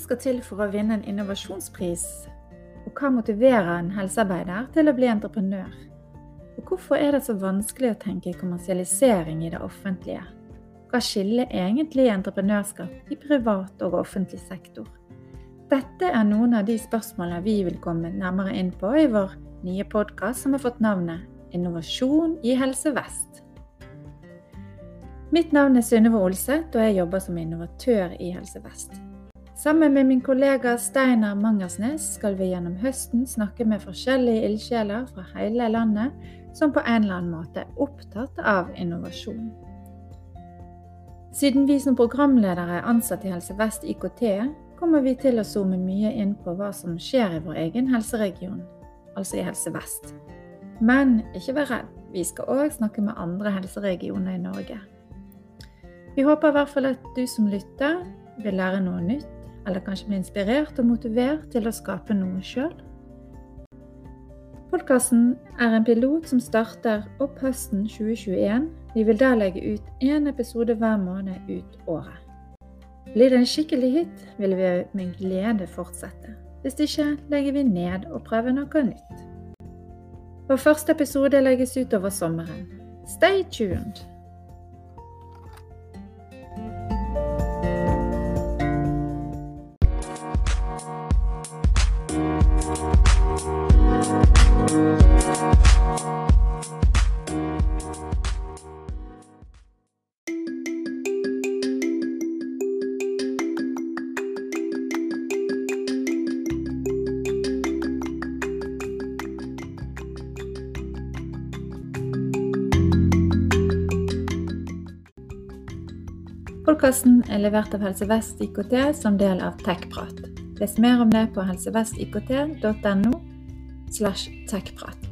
Hva skal til for å vinne en innovasjonspris? Og hva motiverer en helsearbeider til å bli entreprenør? Og hvorfor er det så vanskelig å tenke kommersialisering i det offentlige? Hva skiller egentlig entreprenørskap i privat og offentlig sektor? Dette er noen av de spørsmålene vi vil komme nærmere inn på i vår nye podkast som har fått navnet Innovasjon i Helse Vest. Mitt navn er Synnøve Olseth, og jeg jobber som innovatør i Helse Vest. Sammen med min kollega Steinar Mangersnes skal vi gjennom høsten snakke med forskjellige ildsjeler fra hele landet som på en eller annen måte er opptatt av innovasjon. Siden vi som programledere er ansatt i Helse Vest IKT, kommer vi til å zoome mye inn på hva som skjer i vår egen helseregion, altså i Helse Vest. Men ikke vær redd, vi skal òg snakke med andre helseregioner i Norge. Vi håper i hvert fall at du som lytter, vil lære noe nytt eller kanskje bli inspirert og motivert til å skape noe sjøl. Podkasten er en pilot som starter opp høsten 2021. Vi vil der legge ut én episode hver måned ut året. Blir det en skikkelig hit, vil vi med glede fortsette. Hvis ikke legger vi ned og prøver noe nytt. Vår første episode legges ut over sommeren. Stay tuned! Podkasten er levert av Helse Vest IKT som del av TechPrat. Les mer om det på helsevestikt.no slash techprat.